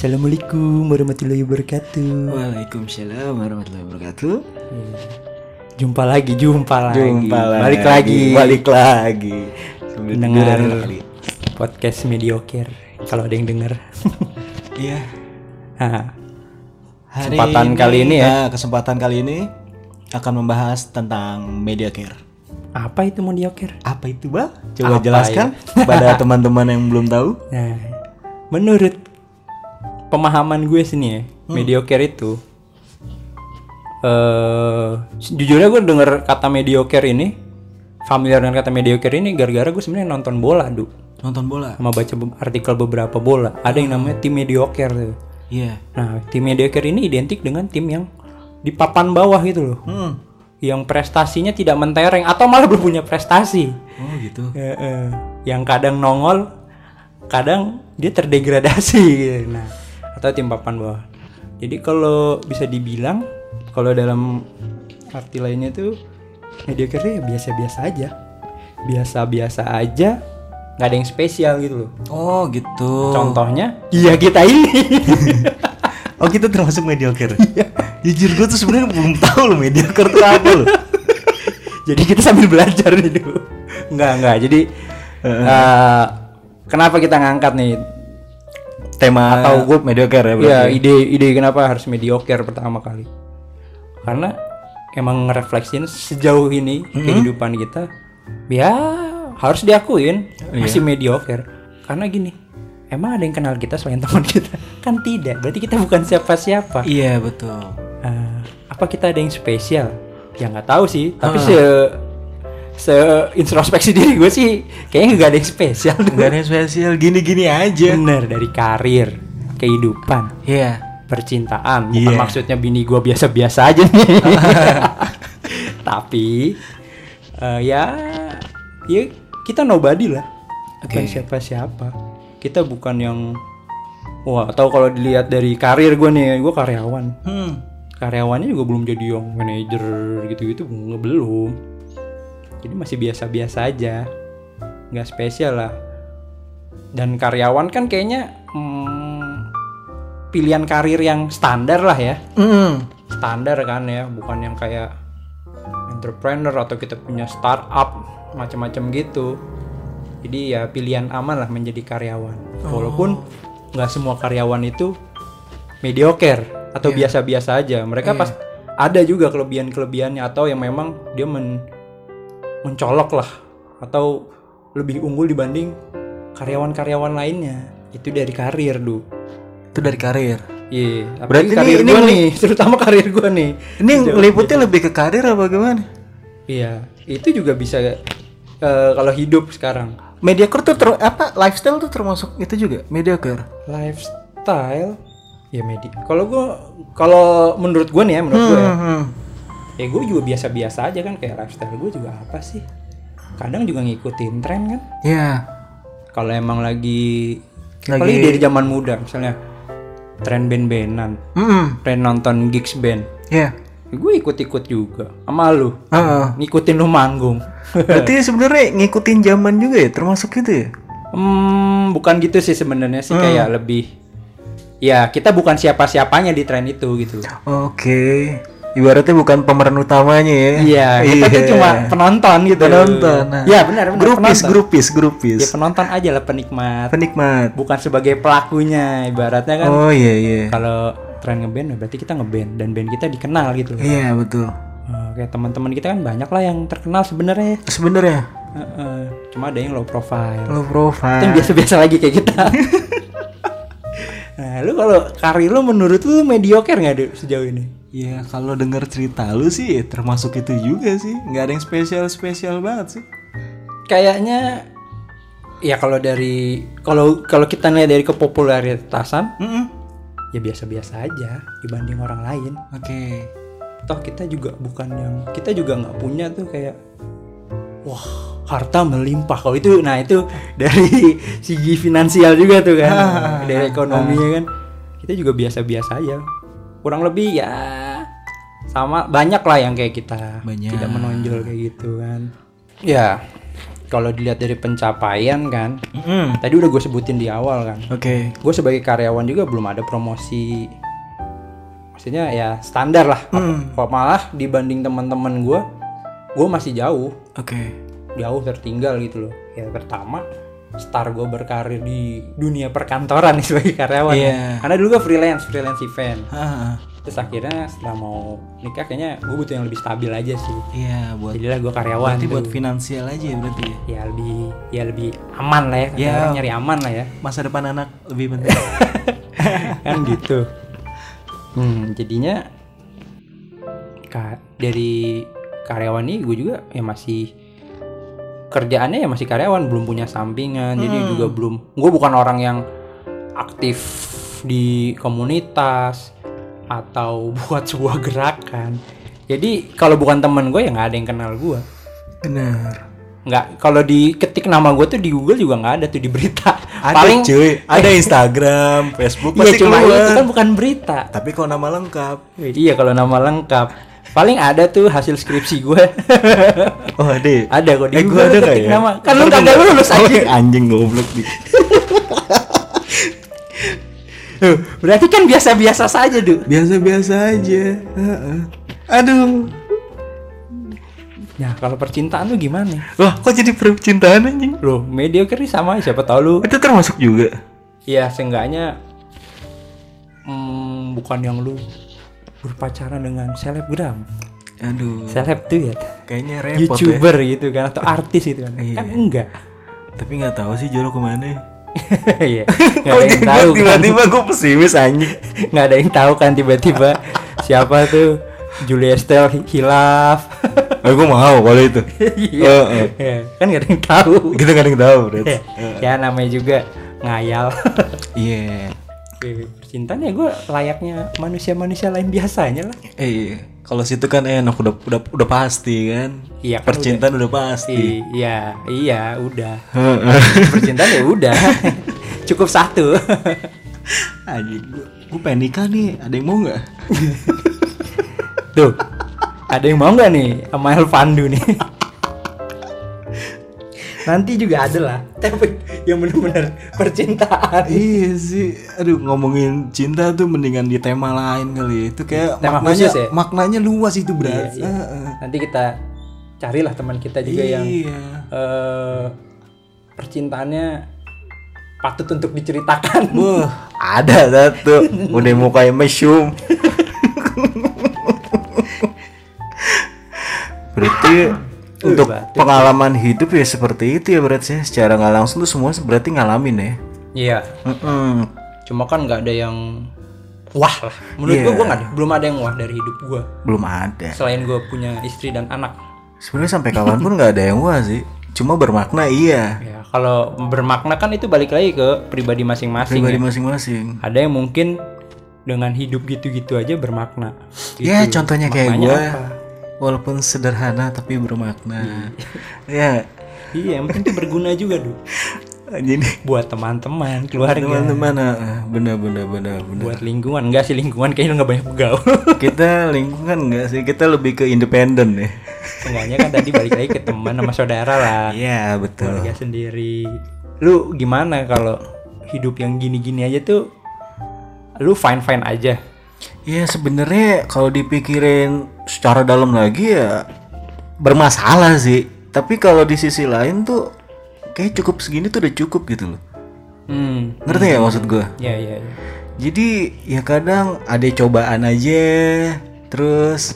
Assalamualaikum warahmatullahi wabarakatuh. Waalaikumsalam warahmatullahi wabarakatuh. Jumpa lagi, jumpa lagi. Jumpa lagi. Balik lagi. Balik lagi. Dengar podcast mediocre. Kalau ada yang denger. Iya. Nah, Hari Kesempatan kali ini ya. nah, kesempatan kali ini akan membahas tentang media care. apa itu mediocre? Apa itu, Bang? Coba Apa jelaskan pada teman-teman yang belum tahu. Nah, menurut pemahaman gue sini ya, Hmm. mediocre itu eh jujurnya gue denger kata mediocre ini familiar dengan kata mediocre ini gara-gara gue sebenarnya nonton bola, Du. Nonton bola. Sama baca be- artikel beberapa bola. Ada yang namanya tim mediocre tuh. Iya. Nah, tim mediocre ini identik dengan tim yang di papan bawah gitu loh. Hmm. Yang prestasinya tidak mentereng atau malah belum punya prestasi. Oh, gitu. Eh, yang kadang nongol, kadang dia terdegradasi gitu. Nah, atau tim papan bawah. Jadi kalau bisa dibilang kalau dalam arti lainnya tuh mediocre ya biasa-biasa aja. Biasa-biasa aja, nggak ada yang spesial gitu loh. Oh, gitu. Contohnya, iya kita ini. Oh, kita termasuk mediocre. Jujur gue tuh sebenarnya belum tahu loh mediocre itu apa loh. Jadi kita sambil belajar nih dulu. Enggak, enggak. Jadi eh, kenapa kita ngangkat nih Tema Atau gue mediocre ya berarti. Ya ide ide kenapa harus mediocre pertama kali? Karena emang ngerefleksin sejauh ini kehidupan kita, ya harus diakuin masih mediocre. Karena gini, emang ada yang kenal kita selain teman kita? Kan tidak. Berarti kita bukan siapa-siapa. Iya, betul. Eh, apa kita ada yang spesial? Ya nggak tahu sih. Tapi se se introspeksi diri gue sih kayaknya nggak ada yang spesial. Gak ada yang spesial gini-gini aja. Bener dari karir, kehidupan, Iya. percintaan bukan Iya. maksudnya bini gua biasa-biasa aja nih tapi eh, ya ya kita nobody lah bukan Oke. siapa-siapa kita bukan yang wah atau kalau dilihat dari karir gua nih gua karyawan Hmm. karyawannya juga belum jadi yang manajer gitu-gitu belum jadi masih biasa-biasa aja. Nggak spesial lah. Dan karyawan kan kayaknya hmm, pilihan karir yang standar lah ya. Hmm. standar kan ya bukan yang kayak entrepreneur atau kita punya startup macam-macam gitu. Jadi ya pilihan aman lah menjadi karyawan. Walaupun nggak semua karyawan itu mediocre atau biasa-biasa aja. Mereka pas ada juga kelebihan-kelebihannya atau yang memang dia men- mencolok lah atau lebih unggul dibanding karyawan-karyawan lainnya itu dari karir du Itu dari karir. Iya, Berarti apalagi ini- karir ini gua nih, terutama karir gua nih. Ini liputnya lebih ke karir apa gimana? Iya, itu juga bisa eh, kalau hidup sekarang. Mediocre tuh ter- apa lifestyle tuh termasuk itu juga mediocre. Lifestyle ya medi. Kalau gua kalau menurut gua nih ya, menurut gua ya, Hmm. Ya gua juga biasa-biasa aja kan kayak lifestyle gua juga apa sih? Kadang juga ngikutin tren kan. Ya. Kalau emang lagi Lagi- apalagi dari zaman muda misalnya tren band-bandan, Hmm. tren nonton gigs band. Ya. Gue ikut-ikut juga sama lu. Heeh. Ngikutin lu manggung. Berarti sebenarnya ngikutin zaman juga ya termasuk itu ya? Hmm, bukan gitu sih sebenarnya sih kayak lebih ya kita bukan siapa-siapanya di tren itu gitu. Oke. Ibaratnya bukan pemeran utamanya ya. Iya, kita tuh cuma penonton gitu. penonton. Nah. Iya, benar benar. Grupis, penonton. grupis, grupis. Ya penonton aja lah penikmat. Penikmat. Bukan sebagai pelakunya ibaratnya kan. Oh iya iya. Kalau tren ngeband ya berarti kita ngeband dan band kita dikenal gitu. Iya betul. Eh, kayak teman-teman kita kan banyak lah yang terkenal sebenarnya. Sebenarnya Heeh. Cuma ada yang low profile. lo Itu profile. yang biasa-biasa lagi kayak kita. nah, lu kalau karir lu menurut lu mediocre nggak sejauh ini? Ya kalau denger cerita lu sih termasuk itu juga sih. Nggak ada yang spesial spesial banget sih. Kayaknya ya kalau dari kalau kalau kita lihat dari kepopularitasan Mm-mm. ya biasa-biasa aja dibanding orang lain. Oke. Toh kita juga bukan yang kita juga nggak punya tuh kayak wah harta melimpah kalau itu nah itu dari segi finansial juga tuh kan dari ekonominya kan kita juga biasa-biasa aja kurang lebih ya sama banyak lah yang kayak kita Banyak. tidak menonjol kayak gitu kan ya kalau dilihat dari pencapaian kan, Mm-mm. tadi udah gue sebutin di awal kan. Oke. Gue sebagai karyawan juga belum ada promosi, maksudnya ya standar lah. Hmm. Kok malah dibanding teman-teman gue, gue masih jauh, Oke. jauh tertinggal gitu loh. Ya pertama, start gue berkarir di dunia perkantoran nih sebagai karyawan. Iya. ya. Karena dulu gue freelance, freelance event. Ah, Terus akhirnya setelah mau nikah kayaknya gue butuh yang lebih stabil aja sih. iya buat Jadilah gue karyawan. berarti tuh. buat finansial aja ya berarti ya. ya lebih ya lebih aman lah ya. Kata Ya. orang nyari aman lah ya. Masa depan anak lebih penting. kan gitu. Hmm, jadinya ka- dari karyawan ini gue juga ya masih kerjaannya ya masih karyawan belum punya sampingan jadi juga belum gue bukan orang yang aktif di komunitas atau buat sebuah gerakan. Jadi kalau bukan temen gue ya nggak ada yang kenal gue Benar. nggak kalau diketik nama gue tuh di Google juga nggak ada tuh di berita. Ada paling cuy, ada Instagram, Facebook iya pasti cuma keluar. itu kan bukan berita. Tapi kalau nama lengkap, Iya kalau nama lengkap paling ada tuh hasil skripsi gue oh ada. ya? ada kok di Eh, Google ada nggak ya? nama kan lu kagak lulus Oh, aja anjing goblok di. Berarti kan biasa-biasa saja tuh Biasa-biasa aja. Aduh. nah kalau percintaan lu gimana Wah, kok jadi percintaan anjing? Loh, mediocre sama siapa tahu lu Itu termasuk juga. Iya, seenggaknya hmm, bukan yang lu berpacaran dengan selebgram. Aduh. Seleb tuh ya, Kayaknya repot ya. YouTuber gitu kan atau artis itu kan. Iya. Kan enggak. Tapi nggak tahu sih jodoh ke mana. Iya. Enggak ada yang tahu kan. tiba-tiba gue pesimis anjing. Nggak ada yang tahu kan tiba-tiba siapa tuh Julia Estelle hi- hilaf. Oh, gue mau kalau itu. Iya. Heeh. Iya, Kan nggak ada yang tahu. Kita nggak ada yang tahu. Ya, ya namanya juga ngayal. Iya. Oke, Percintaan ya gue layaknya manusia-manusia lain biasanya lah. Eh, iya. kalau situ kan enak udah udah udah pasti kan. Iya, kan Percintaan udah, pasti. Iya, iya, udah. Percintaan ya udah. Cukup satu. Anjing, gue gue pengen nikah nih. Ada yang mau nggak? Tuh. Ada yang mau nggak nih sama Elvandu nih? Nanti juga ada lah. Tapi yang benar-benar percintaan. iya sih. Aduh, ngomongin cinta tuh mendingan di tema lain kali. ya. Itu kayak Tema maknanya khusus ya? maknanya luas itu, Bro. Iya, iya. Nanti kita carilah teman kita juga yang Iya. eh, percintaannya patut untuk diceritakan. Wah, ada satu. Udah mau kayak mesum. Berarti untuk pengalaman hidup ya seperti itu ya berarti ya. Secara nggak langsung tuh semua berarti ngalamin ya. Iya. Mm-mm. Cuma kan nggak ada yang wah lah. Menurut Iya. gua gua nggak ada, belum ada yang wah dari hidup gua. Belum ada. Selain gua punya istri dan anak. Sebenarnya sampai kapan pun nggak ada yang wah sih. Cuma bermakna iya. Ya, kalau bermakna kan itu balik lagi ke pribadi masing-masing. Pribadi ya. masing-masing. Ada yang mungkin dengan hidup gitu-gitu aja bermakna. Ya Gitu. contohnya kayak gue. Walaupun sederhana tapi bermakna. ya. Iya, yang penting tuh berguna juga, Du. Jadi Buat teman-teman, keluarga, teman-teman ah, benar benar benar benar. buat lingkungan. Enggak sih lingkungan kayaknya lu nggak banyak begaul. kita lingkungan enggak sih kita lebih ke independen ya Seenggaknya kan tadi balik lagi ke teman sama saudara lah. iya betul keluarga sendiri. Lu gimana kalau hidup yang gini-gini aja tuh lu fine-fine aja. Iya sebenarnya kalau dipikirin secara dalam lagi ya bermasalah sih tapi kalau di sisi lain tuh kayak cukup segini tuh udah cukup gitu loh Hmm. ngerti ya maksud gue Ya ya ya. jadi ya kadang ada cobaan aja terus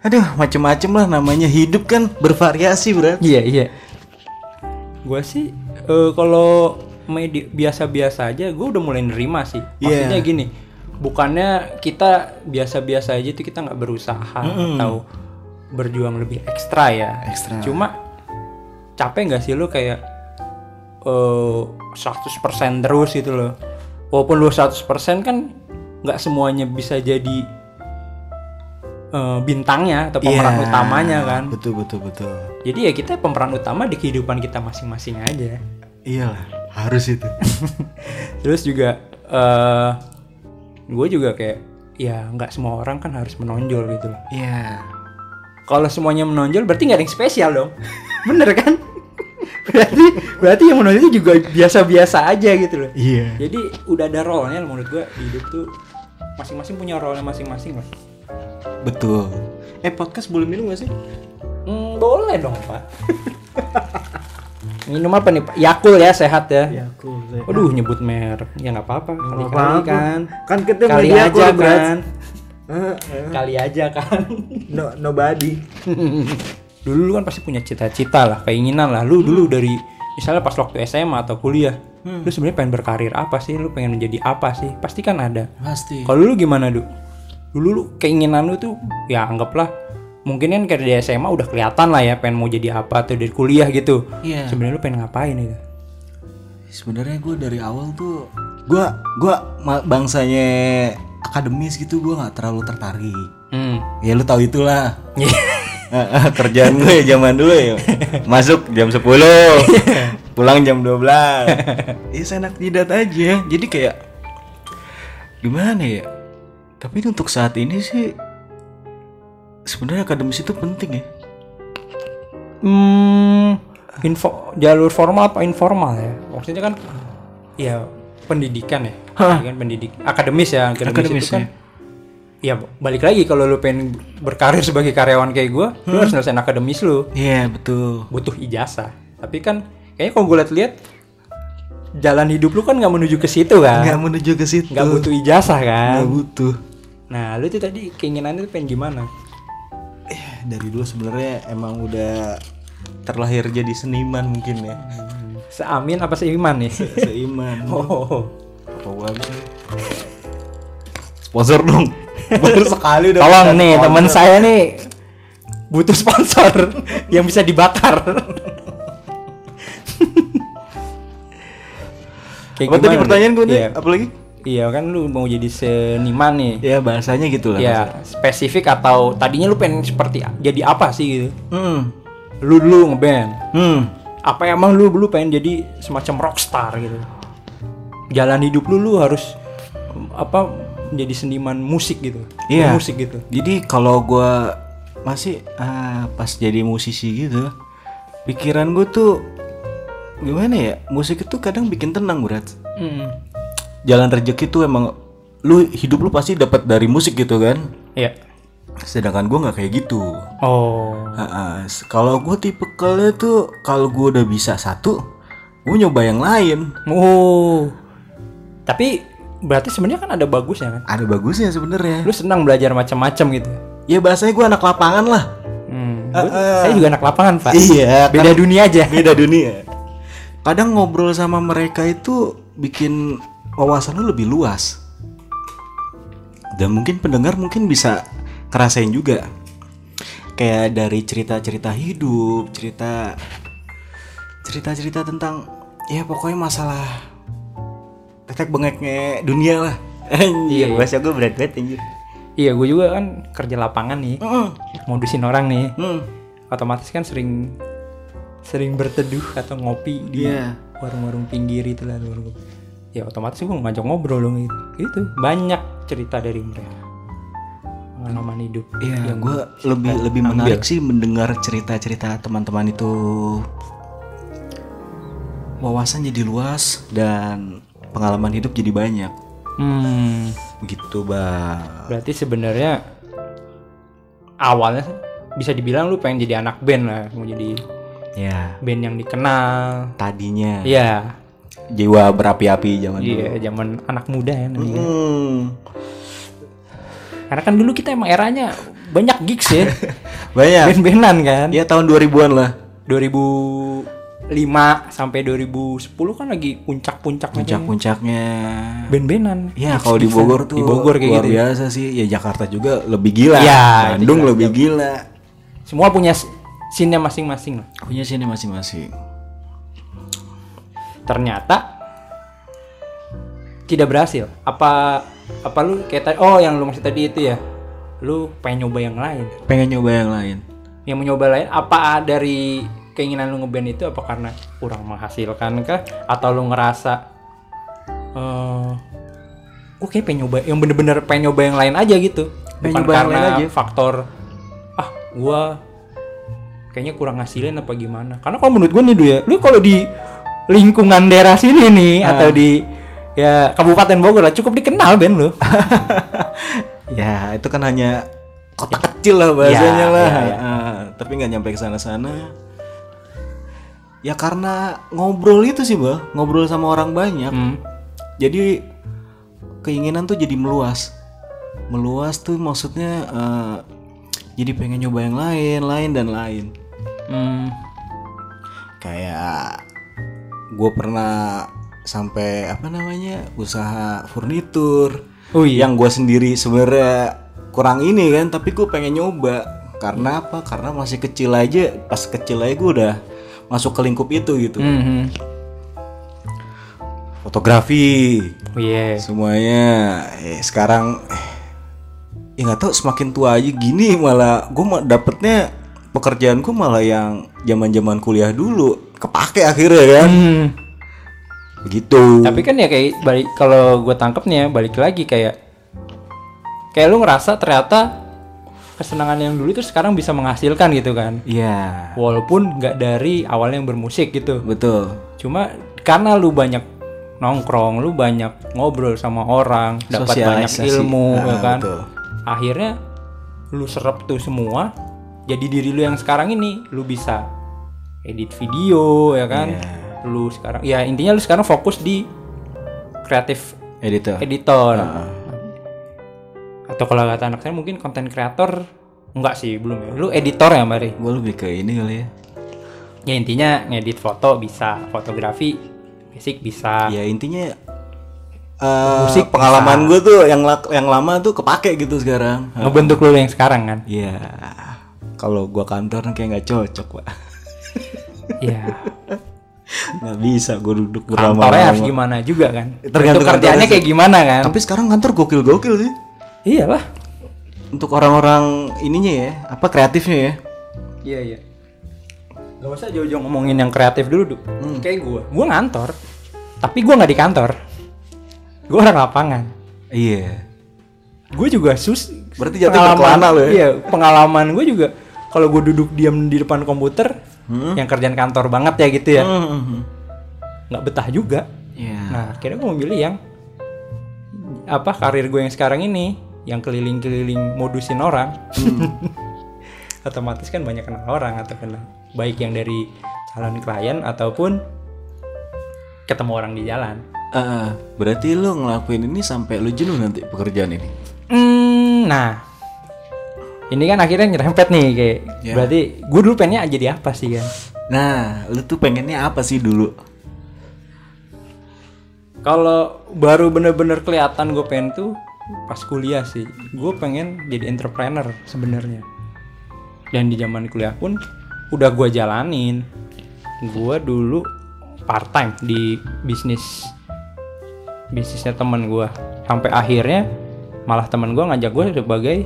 aduh macem-macem lah namanya hidup kan bervariasi bro Iya iya. Gua sih eh, kalau medi- biasa-biasa aja gue udah mulai nerima sih. Iya. Maksudnya gini, bukannya kita biasa-biasa aja tuh kita nggak berusaha atau berjuang lebih ekstra ya. Ekstra. Cuma capek nggak sih lu kayak eh 100% terus gitu loh. Walaupun lu 100% kan nggak semuanya bisa jadi eh, bintangnya atau pemeran Iya. utamanya kan. betul betul betul Jadi ya kita pemeran utama di kehidupan kita masing-masing aja. iyalah harus itu Terus juga eh gue juga kayak ya nggak semua orang kan harus menonjol gitu loh. iya Kalau semuanya menonjol berarti nggak ada yang spesial dong. Bener kan? berarti berarti yang menurut itu juga biasa-biasa aja gitu loh Iya. jadi udah ada role-nya menurut di hidup tuh masing-masing punya role-nya masing-masing lah Betul. Eh podcast boleh minum gak sih? Hmm, boleh dong pak minum apa nih pak? Yakul ya sehat ya. Ya aku. Waduh nyebut merek. Ya nggak apa-apa. Kali kali kan. Kan kita kali aja kan. Eh, kali aja kan. No nobody. dulu lu kan pasti punya cita-cita lah keinginan lah. Lu dulu dari misalnya pas waktu SMA atau kuliah lu sebenarnya pengen berkarir apa sih? Lu pengen menjadi apa sih? Pasti kan ada. Pasti. kalau lu gimana du? Dulu lu keinginan lu tuh ya anggaplah mungkin kan kayak di SMA udah kelihatan lah ya pengen mau jadi apa atau dari kuliah gitu. Iya. sebenarnya lu pengen ngapain itu Sebenarnya gue dari awal tuh gue gua ma- bangsanya akademis gitu gue nggak terlalu tertarik. hmm. Ya lu tahu itulah. Eh, kerjaan gue ya zaman dulu ya. Masuk jam 10 pulang jam 12 ya enak jidat aja. Jadi kayak gimana ya? Tapi untuk saat ini sih sebenarnya akademis itu penting ya Hmm, info jalur formal apa informal ya? Maksudnya kan ya pendidikan ya. Pendidikan pendidik akademis ya, akademis, Akademis, itu kan ya balik lagi kalau lu pengen berkarir sebagai karyawan kayak gua, lu harus nyelesain akademis lu. iya betul Butuh ijazah. Tapi kan kayaknya kalau gue lihat-lihat jalan hidup lu kan nggak menuju ke situ kan? nggak menuju ke situ Nggak butuh ijazah kan? Nggak butuh Nah, lu tuh tadi keinginannya tuh pengen gimana? Dari dulu sebenarnya emang udah terlahir jadi seniman mungkin ya Seamin apa seiman nih? seiman oh. apa gua bisa sponsor dong baru sekali udah Tolong nih teman saya nih butuh sponsor yang bisa dibakar. Kayak apa tadi pertanyaan nih? gue nih Iya. apa lagi Iya kan lu mau jadi seniman nih. ya bahasanya gitu lah Ya spesifik atau tadinya lu pengen seperti jadi apa sih gitu? hmm Lu dulu ngeband. hmm Apa emang lu dulu pengen jadi semacam rockstar gitu? Jalan hidup lu lu harus apa menjadi seniman musik gitu. Iya. Musik gitu. jadi kalau gua masih ah, pas jadi musisi gitu pikiran gue tuh gimana ya musik itu kadang bikin tenang berat Hmm. Jalan rezeki tuh emang lu hidup lu pasti dapat dari musik gitu kan Iya. sedangkan gua nggak kayak gitu Oh. Kalau gue tipe tuh kalau gue udah bisa satu gue nyoba yang lain Oh. Tapi berarti sebenarnya kan ada bagusnya kan? ada bagusnya sebenarnya Lu senang belajar macam-macam gitu. ya bahasanya gue anak lapangan lah Hmm. gua- saya juga anak lapangan, Pak. iya Beda dunia aja. beda dunia kadang ngobrol sama mereka itu bikin wawasan lu lebih luas dan mungkin pendengar mungkin bisa kerasain juga kayak dari cerita-cerita hidup cerita cerita-cerita tentang ya pokoknya masalah tetek bengeknya dunia lah anjir Iya. bahasa gue berat banget anjir Iya, gue juga kan kerja lapangan nih, Mm, modusin orang nih. mm. Otomatis kan sering sering berteduh atau ngopi di Iya. warung-warung pinggir itu lah warung. Ya otomatis gue ngajak ngobrol dong gitu. Itu banyak cerita dari mereka. Pengalaman hidup. Iya, yang gue lebih lebih menarik sih mendengar cerita-cerita teman-teman itu wawasan jadi luas dan pengalaman hidup jadi banyak. Hmm. Gitu, Bang. Berarti sebenarnya awalnya bisa dibilang lu pengen jadi anak band lah, mau jadi Ya, band yang dikenal. tadinya Iya, jiwa berapi-api zaman dulu. iya zaman anak muda ya namanya. Hmm. Karena kan dulu kita emang eranya banyak gigs ya, Banyak. band-bandan kan. Ya tahun 2000-an lah. 2005 sampai 2010 kan lagi puncak-puncaknya kan. Puncak-puncaknya. band-bandan. Ya, kalau di Bogor tuh di Bogor kayak luar gitu. ya. biasa sih. Ya Jakarta juga lebih gila. Ya, Bandung jelas. lebih gila. Semua punya scene-nya masing-masing lah. Punya sini masing-masing. Ternyata tidak berhasil. Apa apa lu kayak tadi oh yang lu maksud tadi itu ya. Lu pengen nyoba yang lain. Pengen nyoba yang lain. Yang mau nyoba lain apa dari keinginan lu ngeband itu apa karena kurang menghasilkan kah atau lu ngerasa eh gue kayak pengen nyoba yang bener-bener pengen nyoba yang lain aja gitu Pengen bukan nyoba yang karena lain aja. faktor ah gua kayaknya kurang ngasilin apa gimana karena kalau menurut gue nih dulu ya lu kalau di lingkungan daerah sini nih Ah. atau di ya Kabupaten Bogor lah cukup dikenal Ben lu Ya itu kan hanya kota kecil lah bahasanya Ya, lah. ya, ya. Ah, tapi nggak nyampe ke sana-sana. Ya karena ngobrol itu sih bang, ngobrol sama orang banyak. Hmm. Jadi keinginan tuh jadi meluas. Meluas tuh maksudnya eh, jadi pengen nyoba yang lain, lain dan lain. Hmm. Kayak gue pernah sampai apa namanya usaha furnitur. Oh iya. yang gue sendiri sebenarnya kurang ini kan tapi gue pengen nyoba karena apa karena masih kecil aja pas kecil aja gue udah masuk ke lingkup itu gitu Mhm. fotografi Oh, Iya. semuanya eh, sekarang eh, ya nggak tahu semakin tua aja gini malah gue dapetnya pekerjaanku malah yang zaman zaman kuliah dulu kepake akhirnya kan Hmm. begitu Tapi kan ya kayak balik kalau gue tangkep nih ya balik lagi kayak kayak lu ngerasa ternyata kesenangan yang dulu itu sekarang bisa menghasilkan gitu kan. iya Walaupun nggak dari awalnya yang bermusik gitu. betul Cuma karena lu banyak nongkrong, lu banyak ngobrol sama orang, dapat banyak ilmu Ah, ya kan. betul. Akhirnya lu serap tuh semua jadi diri lu yang sekarang ini lu bisa edit video ya kan. Iya. Lu sekarang ya intinya lu sekarang fokus di kreatif editor editor. Ah. Atau kalau kata anak saya mungkin konten kreator enggak sih belum ya. Lu editor ya Mari. gue lebih ke ini kali ya Ya intinya ngedit foto bisa, fotografi basic bisa. ya intinya eh Musik pengalaman gue tuh yang yang lama tuh kepake gitu sekarang Ngebentuk lu yang sekarang kan. Iya kalau gua kantor kayak nggak cocok pak Iya. nggak bisa gue duduk Kantornya harus berlama-lama gimana juga kan. Tergantung kerjaannya kayak gimana kan. tapi sekarang kantor gokil-gokil sih Iyalah. untuk orang-orang ininya ya apa kreatifnya ya Iya iya. Gak usah jauh-jauh ngomongin yang kreatif dulu, Du. Hmm. Kayak gue. Gue ngantor. Tapi gue nggak di kantor. Gue orang lapangan. iya Gue juga sus. Berarti jatuh ke kelana lo ya? Iya, pengalaman gue juga. Kalau gue duduk diam di depan komputer, Hmm? yang kerjaan kantor banget ya gitu ya, Mhm. nggak betah juga. Iya Nah, akhirnya gue memilih yang apa karir gue yang sekarang ini, yang keliling-keliling modusin orang. Otomatis kan banyak kenal orang atau kenal baik yang dari calon klien ataupun ketemu orang di jalan. Eh, berarti lu ngelakuin ini sampai lu jenuh nanti pekerjaan ini Hmm, nah, ini kan akhirnya nyerempet nih kayak. Ya. Berarti gue dulu pengennya jadi apa sih kan? nah lu tuh pengennya apa sih dulu Kalau baru bener-bener kelihatan gue pengen tuh pas kuliah sih. Gue pengen jadi entrepreneur sebenarnya. Dan di zaman kuliah pun udah gue jalanin. Gue dulu part time di bisnis bisnisnya temen gue. Sampai akhirnya malah temen gue ngajak gue sebagai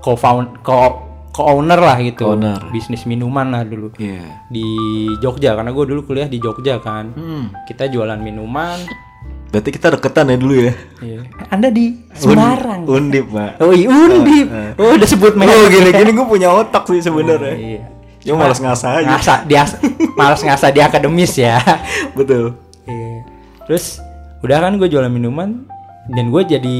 co-found co co-owner lah gitu. Co-owner. Bisnis minuman lah dulu iya di Jogja karena gue dulu kuliah di Jogja kan. hmm. Kita jualan minuman, berarti kita deketan ya dulu ya Iya. Anda di Semarang. undip pak Oh iya, Undip. Oh, udah sebut merek. Oh gini-gini gue punya otak sih sebenarnya. Iya. Cuma malas ngasah aja. Ngasah dia malas ngasah di akademis ya. Betul. Iya. Terus udah kan gue jualan minuman dan gue jadi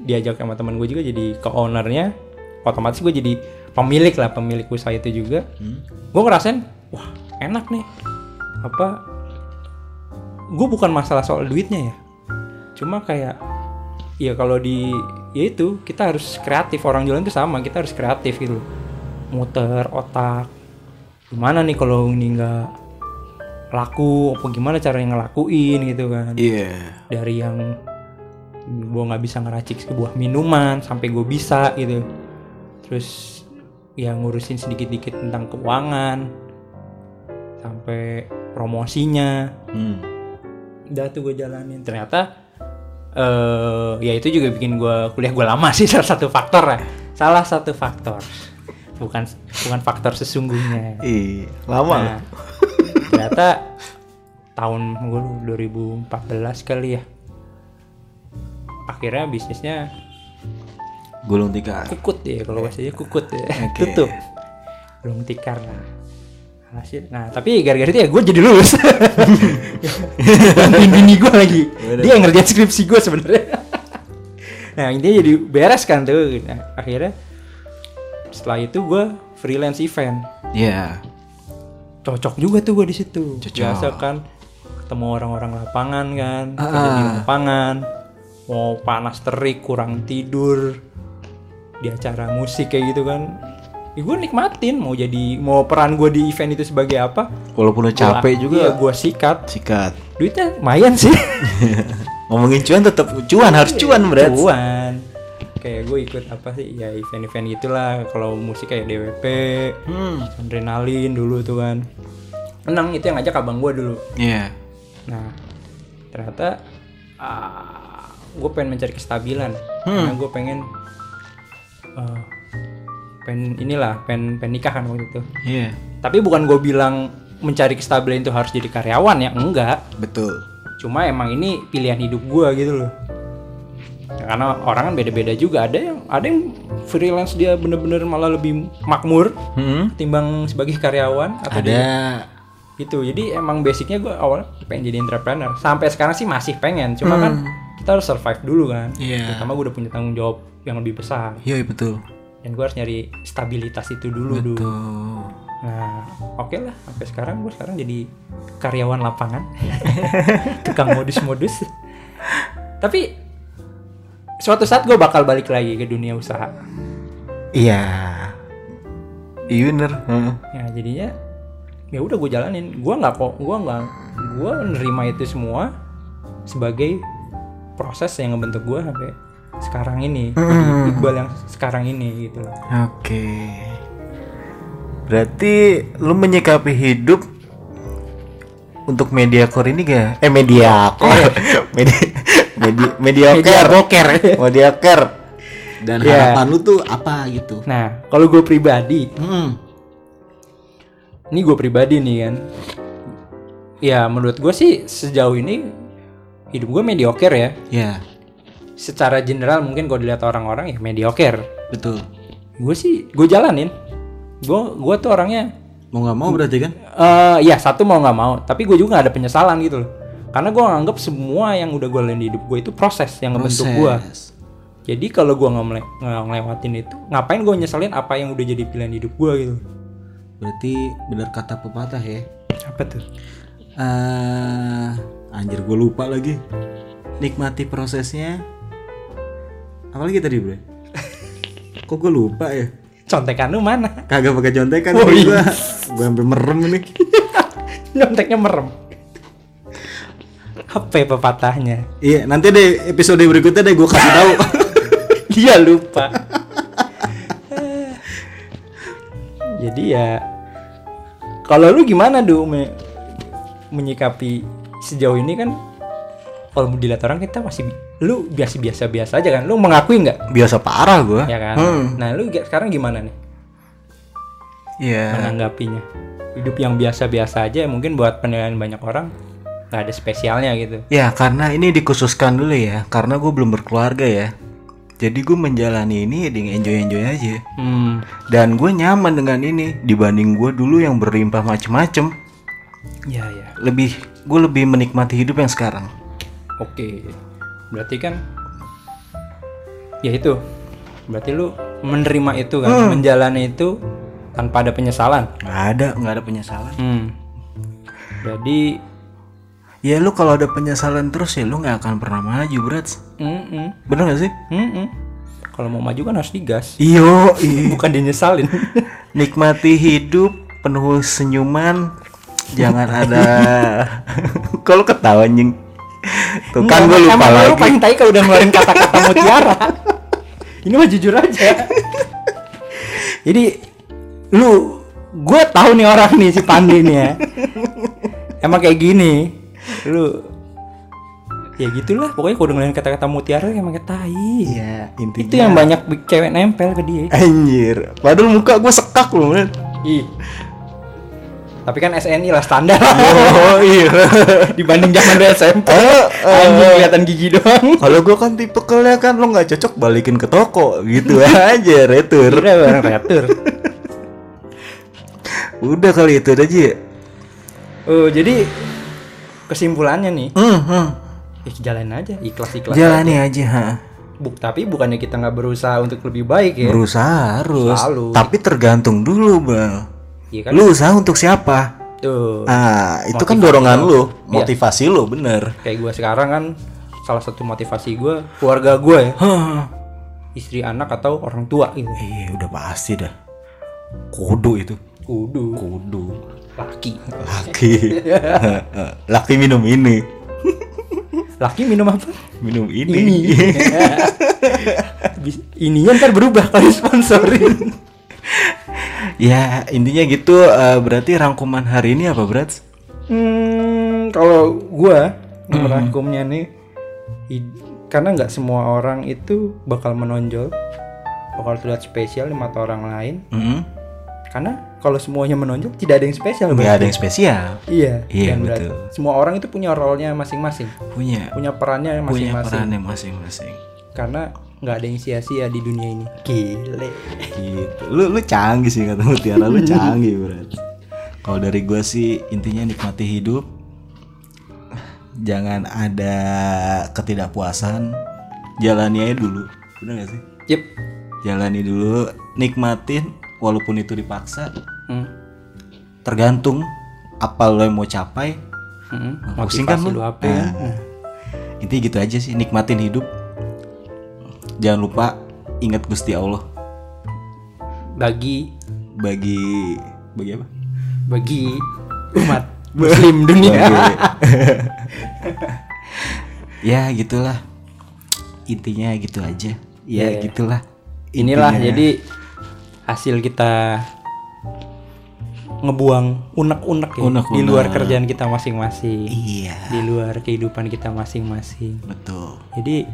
diajak sama teman gue juga jadi co-ownernya. Otomatis gue jadi pemilik lah pemilik usaha itu juga. Gue ngerasain wah enak nih. Apa? Gue bukan masalah soal duitnya ya. Cuma kayak ya kalau di ya itu kita harus kreatif orang jualan itu sama kita harus kreatif gitu muter otak gimana nih kalau ini nggak laku apa gimana cara ngelakuin gitu kan Iya. dari yang gue nggak bisa ngeracik sebuah minuman sampai gue bisa gitu terus ya ngurusin sedikit-dikit tentang keuangan sampai promosinya. Hmm. udah tuh gue jalanin. Ternyata eh ya itu juga bikin gue kuliah gue lama sih salah satu faktor ya. Salah satu faktor. Bukan bukan faktor sesungguhnya. Ih, lama. Nah, ternyata tahun gue 2014 kali ya. Akhirnya bisnisnya Gulung tikar. kukut ya kalau bahasanya kukut ya. Oke. tutup. Belum tikar lah hasil nah tapi gara-gara itu ya gue jadi lulus. Bantuin bini gue lagi. Dia yang ngerjain skripsi gue sebenarnya. Nah intinya jadi beres kan tuh. Nah, akhirnya setelah itu gue freelance event. Iya. cocok juga tuh gue di situ. Cocok. biasa kan ketemu orang-orang lapangan kan Ah, kerja di ah. lapangan. Mau panas terik kurang tidur di acara musik kayak gitu kan ya gue nikmatin mau jadi mau peran gue di event itu sebagai apa. Walaupun lu capek Gua- juga. iya, gue sikat. Sikat. duitnya lumayan sih. Ngomongin cuan tetap cuan harus cuan berat. cuan. Kayak gue ikut apa sih ya event-event gitulah. Kalau musik kayak DWP Hmm. adrenalin dulu tuh kan. Menang itu yang ngajak abang gue dulu. Iya. Nah, ternyata gue pengen mencari kestabilan. Karena gue pengen eh, pengen inilah pengen, pengen nikah kan waktu itu. Iya. Tapi bukan gue bilang mencari kestabilan itu harus jadi karyawan ya enggak. Betul. Cuma emang ini pilihan hidup gue gitu loh. Ya, karena orang kan beda-beda juga ada yang ada yang freelance dia bener-bener malah lebih makmur Hmm. ketimbang sebagai karyawan atau Ada. dia- gitu jadi emang basicnya gue awalnya pengen jadi entrepreneur sampai sekarang sih masih pengen cuma kan kita harus survive dulu kan Iya. terutama gue udah punya tanggung jawab yang lebih besar Iya betul. dan gue harus nyari stabilitas itu dulu dulu Tuh. nah oke lah sampai sekarang gue sekarang jadi karyawan lapangan tukang modus-modus tapi suatu saat gue bakal balik lagi ke dunia usaha Iya. Iya bener. Ya jadinya ya udah gue jalanin gue nggak kok gue nggak gue nerima itu semua sebagai proses yang ngebentuk gue sampai sekarang ini jadi iqbal yang sekarang ini gitu loh Oke. Berarti lu menyikapi hidup untuk media core ini gak? Eh media core. media media media Media boker. media core. Dan Iya. harapan lu tuh apa gitu? nah kalau gue pribadi Hmm. ini gue pribadi nih kan ya menurut gue sih sejauh ini hidup gue mediocre ya Ya, secara general mungkin kalau dilihat orang-orang ya mediocre betul. gue sih gue jalanin gue gue tuh orangnya Mau nggak mau berarti kan? eh ya satu mau nggak mau tapi gue juga gak ada penyesalan gitu loh karena gue nganggap semua yang udah gue lalui di hidup gue itu proses yang ngebentuk gue jadi kalau gue nggak mele- ngelewatin itu ngapain gue nyeselin apa yang udah jadi pilihan hidup gue gitu Berarti benar kata pepatah ya. apa tuh eh anjir gue lupa lagi. Nikmati prosesnya. Apalagi tadi, Bro? Kok gue lupa ya? contekan lu mana Kagak pakai contekan Oh, iya. Gua sampai merem nih. nyonteknya merem apa ya pepatahnya Iya, nanti deh episode berikutnya deh gua kasih tahu. dia lupa jadi ya kalau lu gimana du me- menyikapi sejauh ini kan kalau dilihat orang kita masih lu biasa biasa biasa aja kan lu mengakui nggak Biasa parah gua. ya kan Hmm. nah lu sekarang gimana nih Iya. menanggapinya hidup yang biasa biasa aja mungkin buat penilaian banyak orang nggak ada spesialnya gitu Ya, karena ini dikhususkan dulu ya, karena gue belum berkeluarga ya. Jadi gue menjalani ini dengan enjoy-enjoy aja. hmm Dan gue nyaman dengan ini dibanding gue dulu yang berlimpah macem-macem. ya ya Lebih, gue lebih menikmati hidup yang sekarang. Oke, berarti kan ya itu, berarti lu menerima itu kan, menjalani itu tanpa ada penyesalan. Nggak ada, nggak ada penyesalan. Hmm. Jadi, Ya lu kalau ada penyesalan terus ya lu nggak akan pernah maju, Brats. mm Bener gak sih? kalau mau maju kan harus digas, Iyo, bukan dinyesalin. nikmati hidup penuh senyuman. Jangan ada kalau ketawa anjing. Tuh kan gue lupa Emang lagi. Lu paling tai kalau udah ngeluarin kata-kata mutiara. Ini mah jujur aja. Jadi lu gue tahu nih orang nih si Pandi nih ya. Emang kayak gini. Lu ya gitulah pokoknya kalau udah ngeluarin kata-kata mutiara emang kayak tai. Iya, intinya. Itu yang banyak cewek nempel ke dia. Anjir, padahal muka gue sekak loh, men. Ih. Tapi kan SNI lah standar. Oh iya. Dibanding zaman dulu SMP. Eh, Anjing kelihatan gigi doang. Kalau gue kan tipe ya kan lo nggak cocok balikin ke toko gitu aja retur. Udah bareng retur. Udah kali itu aja ya. Oh, jadi kesimpulannya nih, Hmm, hmm. eh, jalanin aja, ikhlas-ikhlas. Jalani aja, ha. Buk, tapi bukannya kita nggak berusaha untuk lebih baik ya. Berusaha harus. Selalu. Tapi tergantung dulu, Bang. Iya kan? Lu usaha untuk siapa? Tuh. Ah, itu kan dorongan lo. lu, Iya. motivasi lu, bener. Kayak gue sekarang kan salah satu motivasi gue keluarga gue ya, istri anak atau orang tua gitu. Iya, udah pasti dah. Kudu itu. Kudu, Kudu. laki. Laki. Laki minum ini. Laki minum apa? Minum ini. Ini. Ininya ntar berubah kalau sponsorin. Ya, intinya gitu eh, berarti rangkuman hari ini apa, Brats? Hmm, kalau gua merangkumnya nih, id- karena nggak semua orang itu bakal menonjol, bakal terlihat spesial di mata orang lain. Hmm. Karena kalau semuanya menonjol, tidak ada yang spesial. Nggak ada yang spesial. Iya. Iya, dan berarti betul. Semua orang itu punya role-nya masing-masing, Punya. punya perannya Punya masing-masing. perannya masing-masing. Karena nggak ada yang sia-sia di dunia ini. Gile. gitu lu lu canggih sih kata Mutiara lu canggih berat kalau dari gua sih intinya nikmati hidup jangan ada ketidakpuasan jalani aja dulu bener gak sih Yep. jalani dulu nikmatin walaupun itu dipaksa Hmm. tergantung apa lo yang mau capai Hmm. pusing kan lu apa ya? Nah. intinya gitu aja sih nikmatin hidup jangan lupa ingat Gusti Allah Bagi bagi bagi apa bagi umat muslim dunia. Ya gitulah intinya gitu aja ya Iya. gitulah Inilah Intinya. jadi hasil kita ngebuang unek-unek ya di Unek-unek. luar kerjaan kita masing-masing, iya di luar kehidupan kita masing-masing. betul Jadi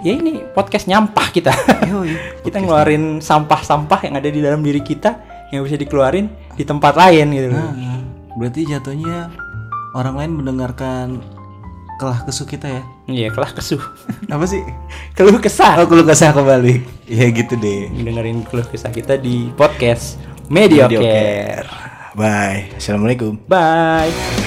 ya ini podcast nyampah kita. Yoi, kita ngeluarin sampah-sampah yang ada di dalam diri kita yang bisa dikeluarin di tempat lain gitu. Nah, berarti jatuhnya orang lain mendengarkan kelah kesuk kita ya Iya, kelah kesuh. apa sih Keluh kesah. oh kalau kesah kembali ya gitu deh Dengerin keluh kesah kita di podcast Mediocre. Mediocre. bye assalamualaikum Bye.